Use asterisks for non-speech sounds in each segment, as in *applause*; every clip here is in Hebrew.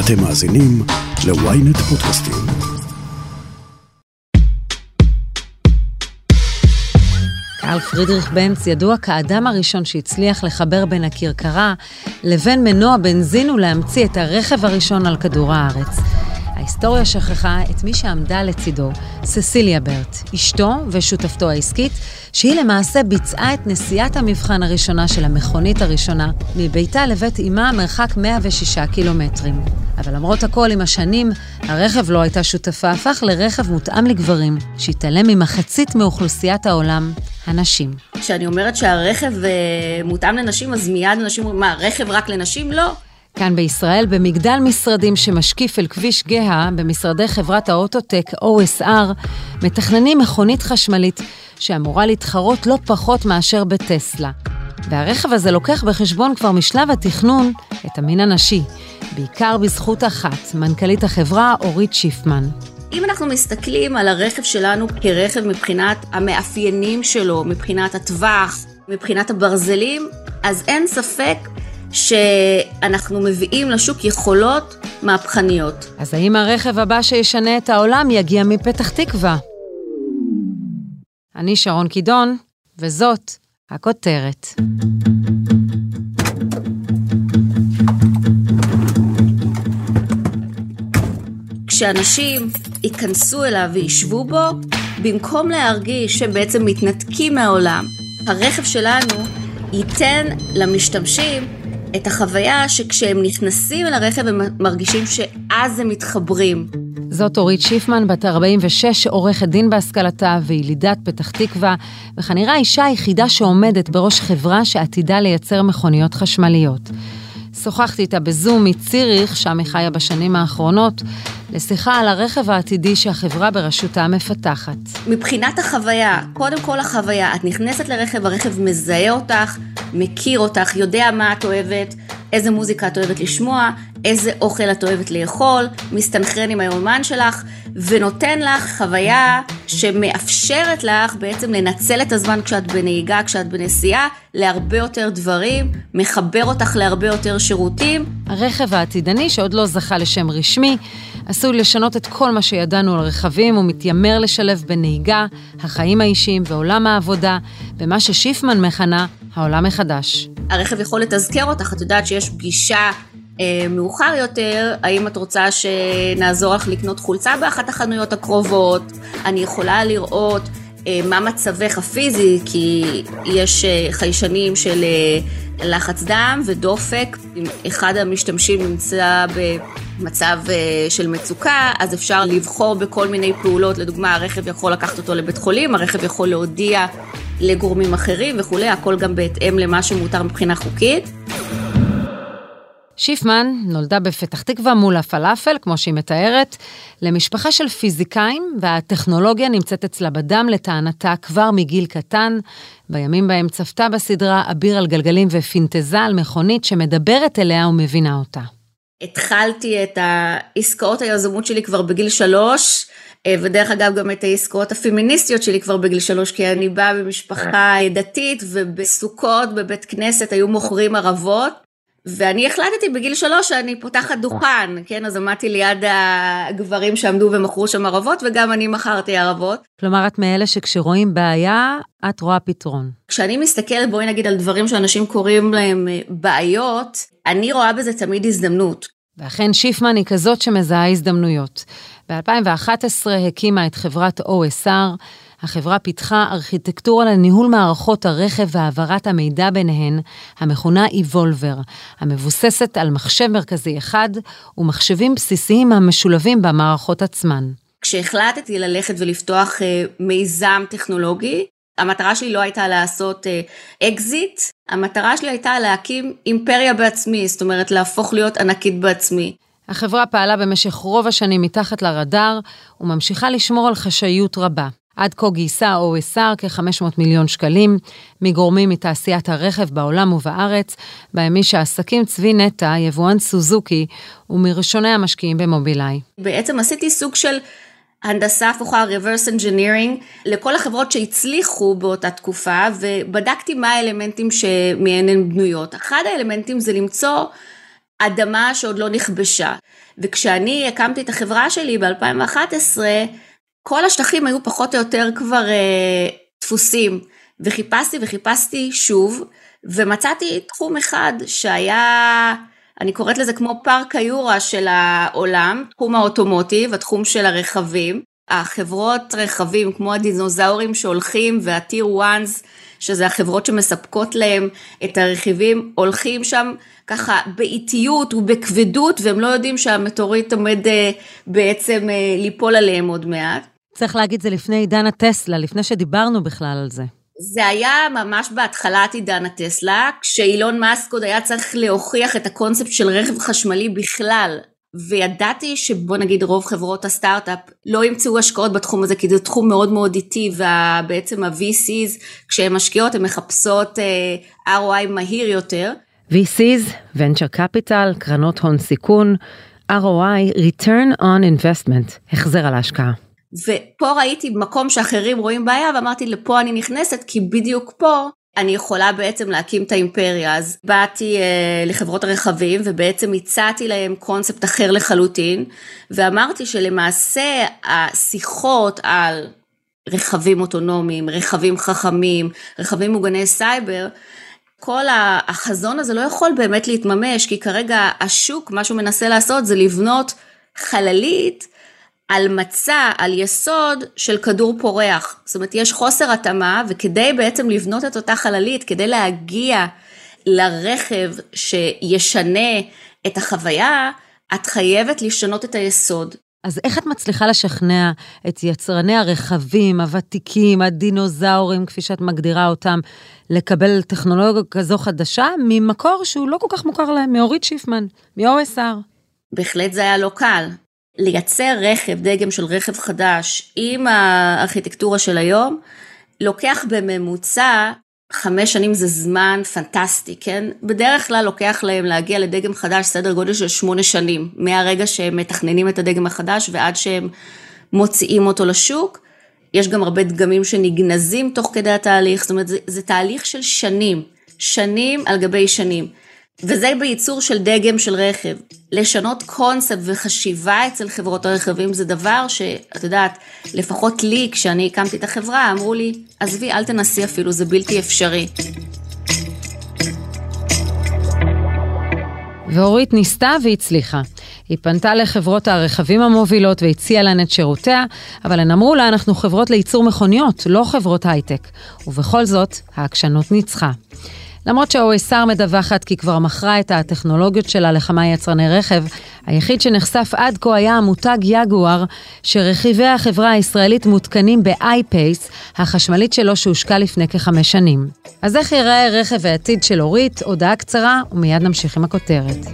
אתם מאזינים ל-ynet פודקאסטים. קרל פרידריך בנץ ידוע כאדם הראשון שהצליח לחבר בין הכרכרה לבין מנוע בנזין ולהמציא את הרכב הראשון על כדור הארץ. ההיסטוריה שכחה את מי שעמדה לצידו, ססיליה ברט, אשתו ושותפתו העסקית, שהיא למעשה ביצעה את נסיעת המבחן הראשונה של המכונית הראשונה, מביתה לבית אמה מרחק 106 קילומטרים. אבל למרות הכל, עם השנים, הרכב לא הייתה שותפה, הפך לרכב מותאם לגברים, שהתעלם ממחצית מאוכלוסיית העולם, הנשים. כשאני אומרת שהרכב uh, מותאם לנשים, אז מיד אנשים אומרים, מה, רכב רק לנשים? לא. כאן בישראל, במגדל משרדים שמשקיף אל כביש גאה, במשרדי חברת האוטוטק OSR, מתכננים מכונית חשמלית שאמורה להתחרות לא פחות מאשר בטסלה. והרכב הזה לוקח בחשבון כבר משלב התכנון את המין הנשי, בעיקר בזכות אחת, מנכ"לית החברה אורית שיפמן. אם אנחנו מסתכלים על הרכב שלנו כרכב מבחינת המאפיינים שלו, מבחינת הטווח, מבחינת הברזלים, אז אין ספק שאנחנו מביאים לשוק יכולות מהפכניות. אז האם הרכב הבא שישנה את העולם יגיע מפתח תקווה? אני שרון קידון, וזאת הכותרת. כשאנשים ייכנסו אליו וישבו בו, במקום להרגיש שהם בעצם מתנתקים מהעולם, הרכב שלנו ייתן למשתמשים את החוויה שכשהם נכנסים אל הרכב הם מרגישים שאז הם מתחברים. זאת אורית שיפמן, בת 46, עורכת דין בהשכלתה וילידת פתח תקווה, וכנראה האישה היחידה שעומדת בראש חברה שעתידה לייצר מכוניות חשמליות. שוחחתי איתה בזום מציריך, שם היא חיה בשנים האחרונות, לשיחה על הרכב העתידי שהחברה בראשותה מפתחת. מבחינת החוויה, קודם כל החוויה, את נכנסת לרכב, הרכב מזהה אותך, מכיר אותך, יודע מה את אוהבת, איזה מוזיקה את אוהבת לשמוע, איזה אוכל את אוהבת לאכול, מסתנכרן עם היומן שלך, ונותן לך חוויה שמאפשרת לך בעצם לנצל את הזמן כשאת בנהיגה, כשאת בנסיעה, להרבה יותר דברים, מחבר אותך להרבה יותר שירותים. הרכב העתידני, שעוד לא זכה לשם רשמי, עשוי לשנות את כל מה שידענו על רכבים ומתיימר לשלב בין נהיגה, החיים האישיים ועולם העבודה, במה ששיפמן מכנה העולם מחדש. הרכב יכול לתזכר אותך, את יודעת שיש פגישה אה, מאוחר יותר, האם את רוצה שנעזור לך לקנות חולצה באחת החנויות הקרובות? אני יכולה לראות אה, מה מצבך הפיזי, כי יש אה, חיישנים של אה, לחץ דם ודופק. אם אחד המשתמשים נמצא במצב אה, של מצוקה, אז אפשר לבחור בכל מיני פעולות. לדוגמה, הרכב יכול לקחת אותו לבית חולים, הרכב יכול להודיע לגורמים אחרים וכולי, הכל גם בהתאם למה שמותר מבחינה חוקית. שיפמן נולדה בפתח תקווה מול הפלאפל, כמו שהיא מתארת, למשפחה של פיזיקאים, והטכנולוגיה נמצאת אצלה בדם לטענתה כבר מגיל קטן, בימים בהם צפתה בסדרה אביר על גלגלים ופינטזה על מכונית שמדברת אליה ומבינה אותה. התחלתי את העסקאות היזמות שלי כבר בגיל שלוש, אה, ודרך אגב גם את העסקאות הפמיניסטיות שלי כבר בגיל שלוש, כי אני באה במשפחה דתית ובסוכות בבית כנסת היו מוכרים ערבות. ואני החלטתי בגיל שלוש שאני פותחת דוכן, כן, אז עמדתי ליד הגברים שעמדו ומכרו שם ערבות, וגם אני מכרתי ערבות. כלומר, את מאלה שכשרואים בעיה, את רואה פתרון. כשאני מסתכלת, בואי נגיד, על דברים שאנשים קוראים להם אה, בעיות, אני רואה בזה תמיד הזדמנות. ואכן שיפמן היא כזאת שמזהה הזדמנויות. ב-2011 הקימה את חברת OSR, החברה פיתחה ארכיטקטורה לניהול מערכות הרכב והעברת המידע ביניהן, המכונה Evolver, המבוססת על מחשב מרכזי אחד ומחשבים בסיסיים המשולבים במערכות עצמן. כשהחלטתי ללכת ולפתוח uh, מיזם טכנולוגי, המטרה שלי לא הייתה לעשות אקזיט, uh, המטרה שלי הייתה להקים אימפריה בעצמי, זאת אומרת להפוך להיות ענקית בעצמי. החברה פעלה במשך רוב השנים מתחת לרדאר וממשיכה לשמור על חשאיות רבה. עד כה גייסה OSR כ-500 מיליון שקלים מגורמים מתעשיית הרכב בעולם ובארץ, בימים שהעסקים צבי נטע, יבואן סוזוקי, הוא מראשוני המשקיעים במובילאיי. בעצם עשיתי סוג של הנדסה הפוכה, reverse engineering, לכל החברות שהצליחו באותה תקופה, ובדקתי מה האלמנטים שמהן הן בנויות. אחד האלמנטים זה למצוא אדמה שעוד לא נכבשה. וכשאני הקמתי את החברה שלי ב-2011, כל השטחים היו פחות או יותר כבר אה, דפוסים, וחיפשתי וחיפשתי שוב, ומצאתי תחום אחד שהיה, אני קוראת לזה כמו פארק היורה של העולם, תחום האוטומוטיב, התחום של הרכבים. החברות רכבים כמו הדינוזאורים שהולכים והטיר וואנס, שזה החברות שמספקות להם את הרכיבים, הולכים שם ככה באיטיות ובכבדות והם לא יודעים שהמטוריט עומד אה, בעצם אה, ליפול עליהם עוד מעט. צריך להגיד, זה לפני עידן הטסלה, לפני שדיברנו בכלל על זה. זה היה ממש בהתחלת עידן הטסלה, כשאילון מאסק עוד היה צריך להוכיח את הקונספט של רכב חשמלי בכלל. וידעתי שבוא נגיד רוב חברות הסטארט-אפ לא ימצאו השקעות בתחום הזה כי זה תחום מאוד מאוד איטי ובעצם ה-VCs כשהן משקיעות הן מחפשות uh, אה, ROI מהיר יותר. VCs, Venture Capital, קרנות הון סיכון, ROI, Return on Investment, החזר על ההשקעה. ופה ראיתי מקום שאחרים רואים בעיה ואמרתי לפה אני נכנסת כי בדיוק פה אני יכולה בעצם להקים את האימפריה. אז באתי אה, לחברות הרכבים ובעצם הצעתי להם קונספט אחר לחלוטין ואמרתי שלמעשה השיחות על רכבים אוטונומיים, רכבים חכמים, רכבים מוגני סייבר, כל החזון הזה לא יכול באמת להתממש כי כרגע השוק מה שהוא מנסה לעשות זה לבנות חללית על מצע, על יסוד של כדור פורח. זאת אומרת, יש חוסר התאמה, וכדי בעצם לבנות את אותה חללית, כדי להגיע לרכב שישנה את החוויה, את חייבת לשנות את היסוד. אז איך את מצליחה לשכנע את יצרני הרכבים, הוותיקים, הדינוזאורים, כפי שאת מגדירה אותם, לקבל טכנולוגיה כזו חדשה ממקור שהוא לא כל כך מוכר להם, מאורית שיפמן, מ-OSR? בהחלט זה היה לא קל. לייצר רכב, דגם של רכב חדש עם הארכיטקטורה של היום, לוקח בממוצע חמש שנים זה זמן פנטסטי, כן? בדרך כלל לוקח להם להגיע לדגם חדש סדר גודל של שמונה שנים, מהרגע שהם מתכננים את הדגם החדש ועד שהם מוציאים אותו לשוק. יש גם הרבה דגמים שנגנזים תוך כדי התהליך, זאת אומרת זה, זה תהליך של שנים, שנים על גבי שנים. וזה בייצור של דגם של רכב. לשנות קונספט וחשיבה אצל חברות הרכבים זה דבר שאת יודעת, לפחות לי, כשאני הקמתי את החברה, אמרו לי, עזבי, אל תנסי אפילו, זה בלתי אפשרי. ואורית ניסתה והצליחה. היא פנתה לחברות הרכבים המובילות והציעה להן את שירותיה, אבל הן אמרו לה, אנחנו חברות לייצור מכוניות, לא חברות הייטק. ובכל זאת, העקשנות ניצחה. למרות שה-OSR מדווחת כי כבר מכרה את הטכנולוגיות שלה לכמה יצרני רכב, היחיד שנחשף עד כה היה המותג יגואר, שרכיבי החברה הישראלית מותקנים ב-iPace, החשמלית שלו שהושקע לפני כחמש שנים. אז איך ייראה רכב העתיד של אורית? הודעה קצרה, ומיד נמשיך עם הכותרת.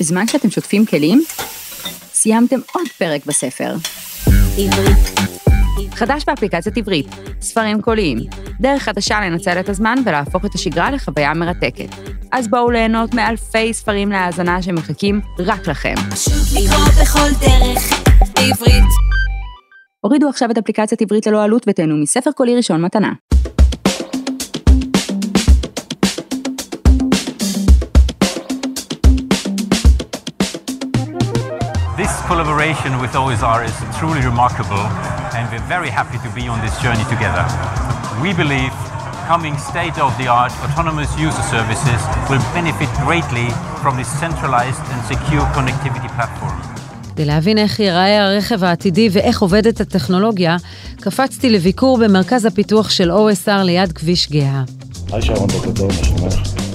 בזמן שאתם שוטפים כלים, סיימתם עוד פרק בספר. עברית חדש באפליקציית עברית, ספרים קוליים, דרך חדשה לנצל את הזמן ולהפוך את השגרה לחוויה מרתקת. אז בואו ליהנות מאלפי ספרים להאזנה שמחכים רק לכם. פשוט לקרוא בכל דרך, בעברית. הורידו עכשיו את אפליקציית עברית ללא עלות ותהנו מספר קולי ראשון מתנה. This collaboration with OSR is truly remarkable and we're very happy to be on this journey together. We believe coming state-of-the-art autonomous user services will benefit greatly from this centralized and secure connectivity platform. כדי להבין איך ייראה הרכב העתידי ואיך עובדת הטכנולוגיה, קפצתי לביקור במרכז הפיתוח של OSR ליד כביש גאה. היי שרון, בוקר טוב, מה שלומך?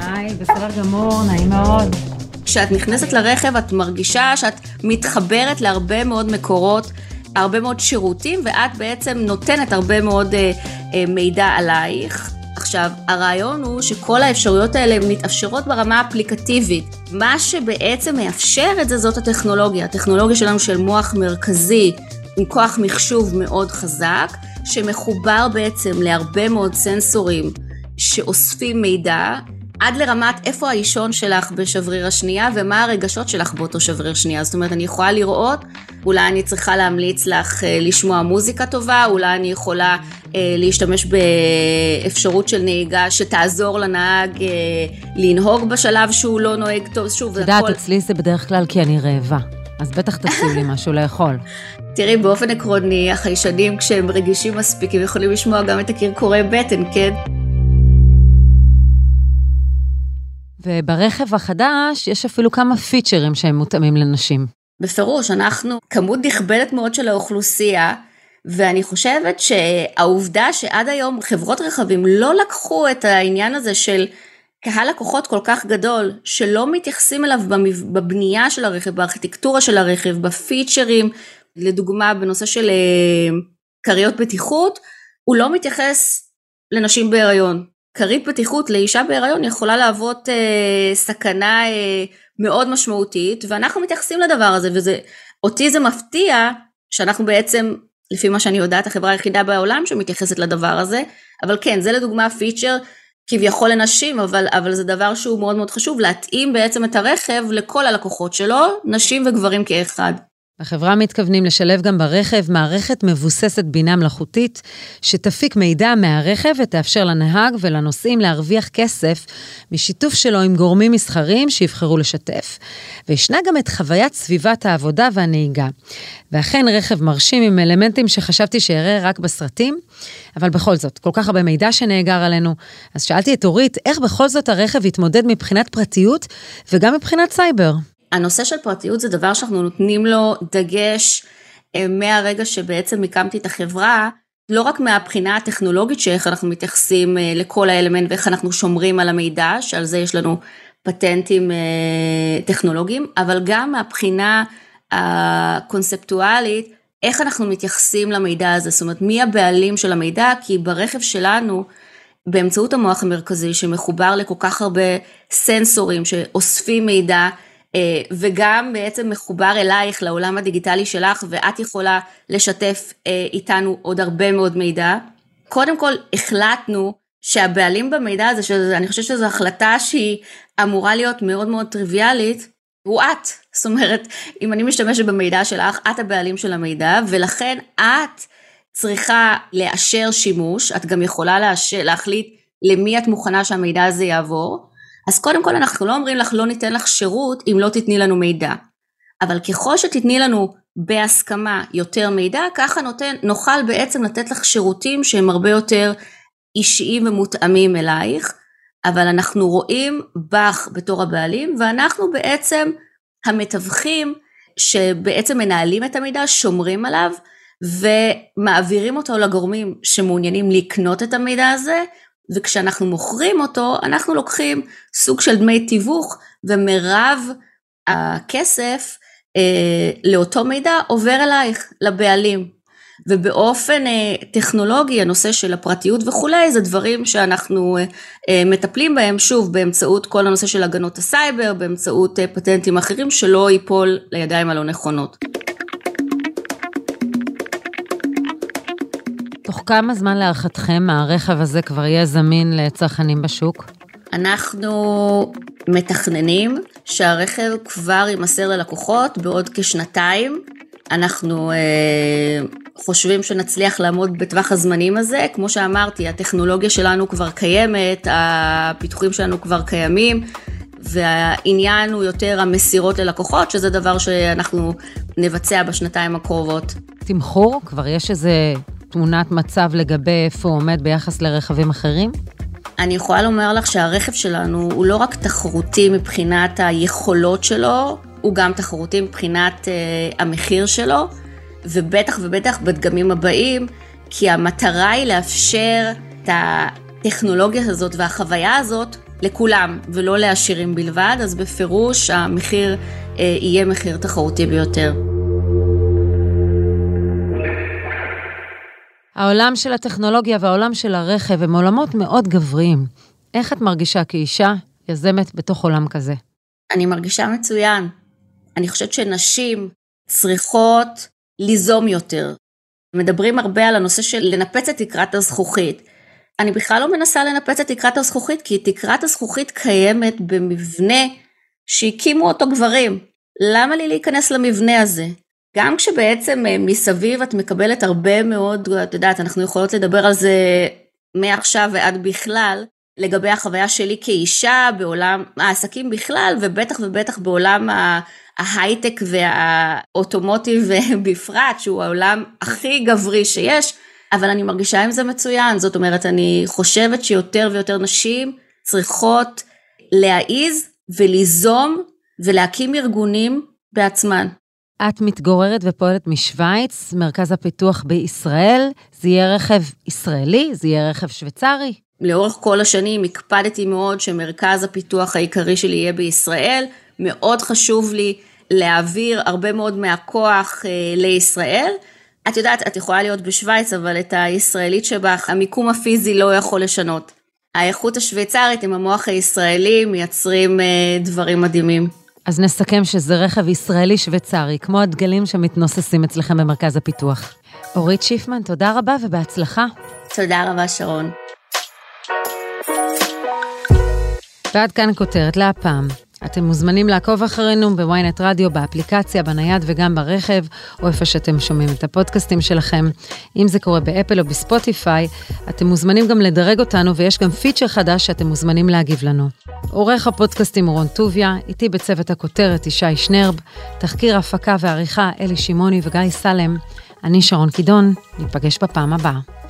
היי, בסדר גמור, נעים מאוד. כשאת נכנסת לרכב את מרגישה שאת מתחברת להרבה מאוד מקורות, הרבה מאוד שירותים, ואת בעצם נותנת הרבה מאוד אה, אה, מידע עלייך. עכשיו, הרעיון הוא שכל האפשרויות האלה מתאפשרות ברמה האפליקטיבית. מה שבעצם מאפשר את זה זאת הטכנולוגיה. הטכנולוגיה שלנו של מוח מרכזי עם כוח מחשוב מאוד חזק, שמחובר בעצם להרבה מאוד סנסורים שאוספים מידע עד לרמת איפה האישון שלך בשבריר השנייה ומה הרגשות שלך באותו שבריר שנייה. זאת אומרת, אני יכולה לראות, אולי אני צריכה להמליץ לך אה, לשמוע מוזיקה טובה, אולי אני יכולה אה, להשתמש באפשרות של נהיגה שתעזור לנהג אה, לנהוג בשלב שהוא לא נוהג טוב. שוב, את יודעת, אצלי זה בדרך כלל כי אני רעבה. אז בטח תציעו לי משהו לאכול. תראי, באופן עקרוני, החיישנים כשהם רגישים מספיק, הם יכולים לשמוע גם את הקרקורי בטן, כן? וברכב החדש יש אפילו כמה פיצ'רים שהם מותאמים לנשים. בפירוש, אנחנו כמות נכבדת מאוד של האוכלוסייה, ואני חושבת שהעובדה שעד היום חברות רכבים לא לקחו את העניין הזה של קהל לקוחות כל כך גדול, שלא מתייחסים אליו בבנייה של הרכב, בארכיטקטורה של הרכב, בפיצ'רים, לדוגמה בנושא של אה, כריות בטיחות, הוא לא מתייחס לנשים בהיריון. כרית בטיחות לאישה בהיריון יכולה להוות אה, סכנה אה, מאוד משמעותית, ואנחנו מתייחסים לדבר הזה, וזה, אותי זה מפתיע שאנחנו בעצם, לפי מה שאני יודעת, החברה היחידה בעולם שמתייחסת לדבר הזה, אבל כן, זה לדוגמה פיצ'ר כביכול לנשים, אבל, אבל זה דבר שהוא מאוד מאוד חשוב, להתאים בעצם את הרכב לכל הלקוחות שלו, נשים וגברים כאחד. בחברה מתכוונים לשלב גם ברכב מערכת מבוססת בינה מלאכותית, שתפיק מידע מהרכב ותאפשר לנהג ולנוסעים להרוויח כסף משיתוף שלו עם גורמים מסחריים שיבחרו לשתף. וישנה גם את חוויית סביבת העבודה והנהיגה. ואכן רכב מרשים עם אלמנטים שחשבתי שאראה רק בסרטים, אבל בכל זאת, כל כך הרבה מידע שנאגר עלינו. אז שאלתי את אורית, איך בכל זאת הרכב יתמודד מבחינת פרטיות וגם מבחינת סייבר? הנושא של פרטיות זה דבר שאנחנו נותנים לו דגש אה, מהרגע שבעצם הקמתי את החברה, לא רק מהבחינה הטכנולוגית שאיך אנחנו מתייחסים אה, לכל האלמנט ואיך אנחנו שומרים על המידע, שעל זה יש לנו פטנטים אה, טכנולוגיים, אבל גם מהבחינה הקונספטואלית, איך אנחנו מתייחסים למידע הזה, זאת אומרת מי הבעלים של המידע, כי ברכב שלנו, באמצעות המוח המרכזי שמחובר לכל כך הרבה סנסורים שאוספים מידע, וגם בעצם מחובר אלייך לעולם הדיגיטלי שלך ואת יכולה לשתף אה, איתנו עוד הרבה מאוד מידע. קודם כל החלטנו שהבעלים במידע הזה, שאני חושבת שזו החלטה שהיא אמורה להיות מאוד מאוד טריוויאלית, הוא את. זאת אומרת, אם אני משתמשת במידע שלך, את הבעלים של המידע, ולכן את צריכה לאשר שימוש, את גם יכולה להחליט למי את מוכנה שהמידע הזה יעבור, אז קודם כל אנחנו לא אומרים לך לא ניתן לך שירות אם לא תתני לנו מידע. אבל ככל שתתני לנו בהסכמה יותר מידע, ככה נותן, נוכל בעצם לתת לך שירותים שהם הרבה יותר אישיים ומותאמים אלייך, אבל אנחנו רואים בך בתור הבעלים, ואנחנו בעצם המתווכים שבעצם מנהלים את המידע, שומרים עליו, ומעבירים אותו לגורמים שמעוניינים לקנות את המידע הזה, וכשאנחנו מוכרים אותו, אנחנו לוקחים סוג של דמי תיווך, ומרב הכסף אה, לאותו מידע עובר אלייך, לבעלים. ובאופן אה, טכנולוגי, הנושא של הפרטיות וכולי, זה דברים שאנחנו אה, אה, מטפלים בהם, שוב, באמצעות כל הנושא של הגנות הסייבר, באמצעות אה, פטנטים אחרים, שלא ייפול לידיים הלא נכונות. תוך כמה זמן להערכתכם הרכב הזה כבר יהיה זמין לצרכנים בשוק? אנחנו מתכננים שהרכב כבר יימסר ללקוחות בעוד כשנתיים. אנחנו אה, חושבים שנצליח לעמוד בטווח הזמנים הזה. כמו שאמרתי, הטכנולוגיה שלנו כבר קיימת, הפיתוחים שלנו כבר קיימים, והעניין הוא יותר המסירות ללקוחות, שזה דבר שאנחנו נבצע בשנתיים הקרובות. תמחור? כבר יש איזה תמונת מצב לגבי איפה הוא עומד ביחס לרכבים אחרים? אני יכולה לומר לך שהרכב שלנו הוא לא רק תחרותי מבחינת היכולות שלו, הוא גם תחרותי מבחינת אה, המחיר שלו, ובטח ובטח בדגמים הבאים, כי המטרה היא לאפשר את הטכנולוגיה הזאת והחוויה הזאת לכולם, ולא לעשירים בלבד, אז בפירוש המחיר אה, יהיה מחיר תחרותי ביותר. העולם של הטכנולוגיה והעולם של הרכב הם עולמות מאוד גבריים. איך את מרגישה כאישה יזמת בתוך עולם כזה? אני מרגישה מצוין. אני חושבת שנשים צריכות ליזום יותר. מדברים הרבה על הנושא של לנפץ את תקרת הזכוכית. אני בכלל לא מנסה לנפץ את תקרת הזכוכית, כי תקרת הזכוכית קיימת במבנה שהקימו אותו גברים. למה לי להיכנס למבנה הזה? גם כשבעצם אה, מסביב את מקבלת הרבה מאוד, את יודעת, אנחנו יכולות לדבר על זה מעכשיו ועד בכלל, לגבי החוויה שלי כאישה בעולם העסקים בכלל, ובטח ובטח בעולם ההייטק והאוטומוטיב *laughs* בפרט, שהוא העולם הכי גברי שיש, אבל אני מרגישה עם זה מצוין. זאת אומרת, אני חושבת שיותר ויותר נשים צריכות להעיז וליזום ולהקים ארגונים בעצמן. את מתגוררת ופועלת משוויץ, מרכז הפיתוח בישראל, זה יהיה רכב ישראלי? זה יהיה רכב שוויצרי? לאורך כל השנים הקפדתי מאוד שמרכז הפיתוח העיקרי שלי יהיה בישראל, מאוד חשוב לי להעביר הרבה מאוד מהכוח אה, לישראל. את יודעת, את יכולה להיות בשוויץ, אבל את הישראלית שבך, המיקום הפיזי לא יכול לשנות. האיכות השוויצרית עם המוח הישראלי מייצרים אה, דברים מדהימים. אז נסכם שזה רכב ישראלי שוויצרי, כמו הדגלים שמתנוססים אצלכם במרכז הפיתוח. אורית שיפמן, תודה רבה ובהצלחה. תודה רבה, שרון. ועד כאן כותרת להפעם. אתם מוזמנים לעקוב אחרינו בוויינט רדיו, באפליקציה, בנייד וגם ברכב, או איפה שאתם שומעים את הפודקאסטים שלכם. אם זה קורה באפל או בספוטיפיי, אתם מוזמנים גם לדרג אותנו, ויש גם פיצ'ר חדש שאתם מוזמנים להגיב לנו. עורך הפודקאסטים רון טוביה, איתי בצוות הכותרת ישי שנרב, תחקיר הפקה ועריכה אלי שמעוני וגיא סלם. אני שרון קידון, ניפגש בפעם הבאה.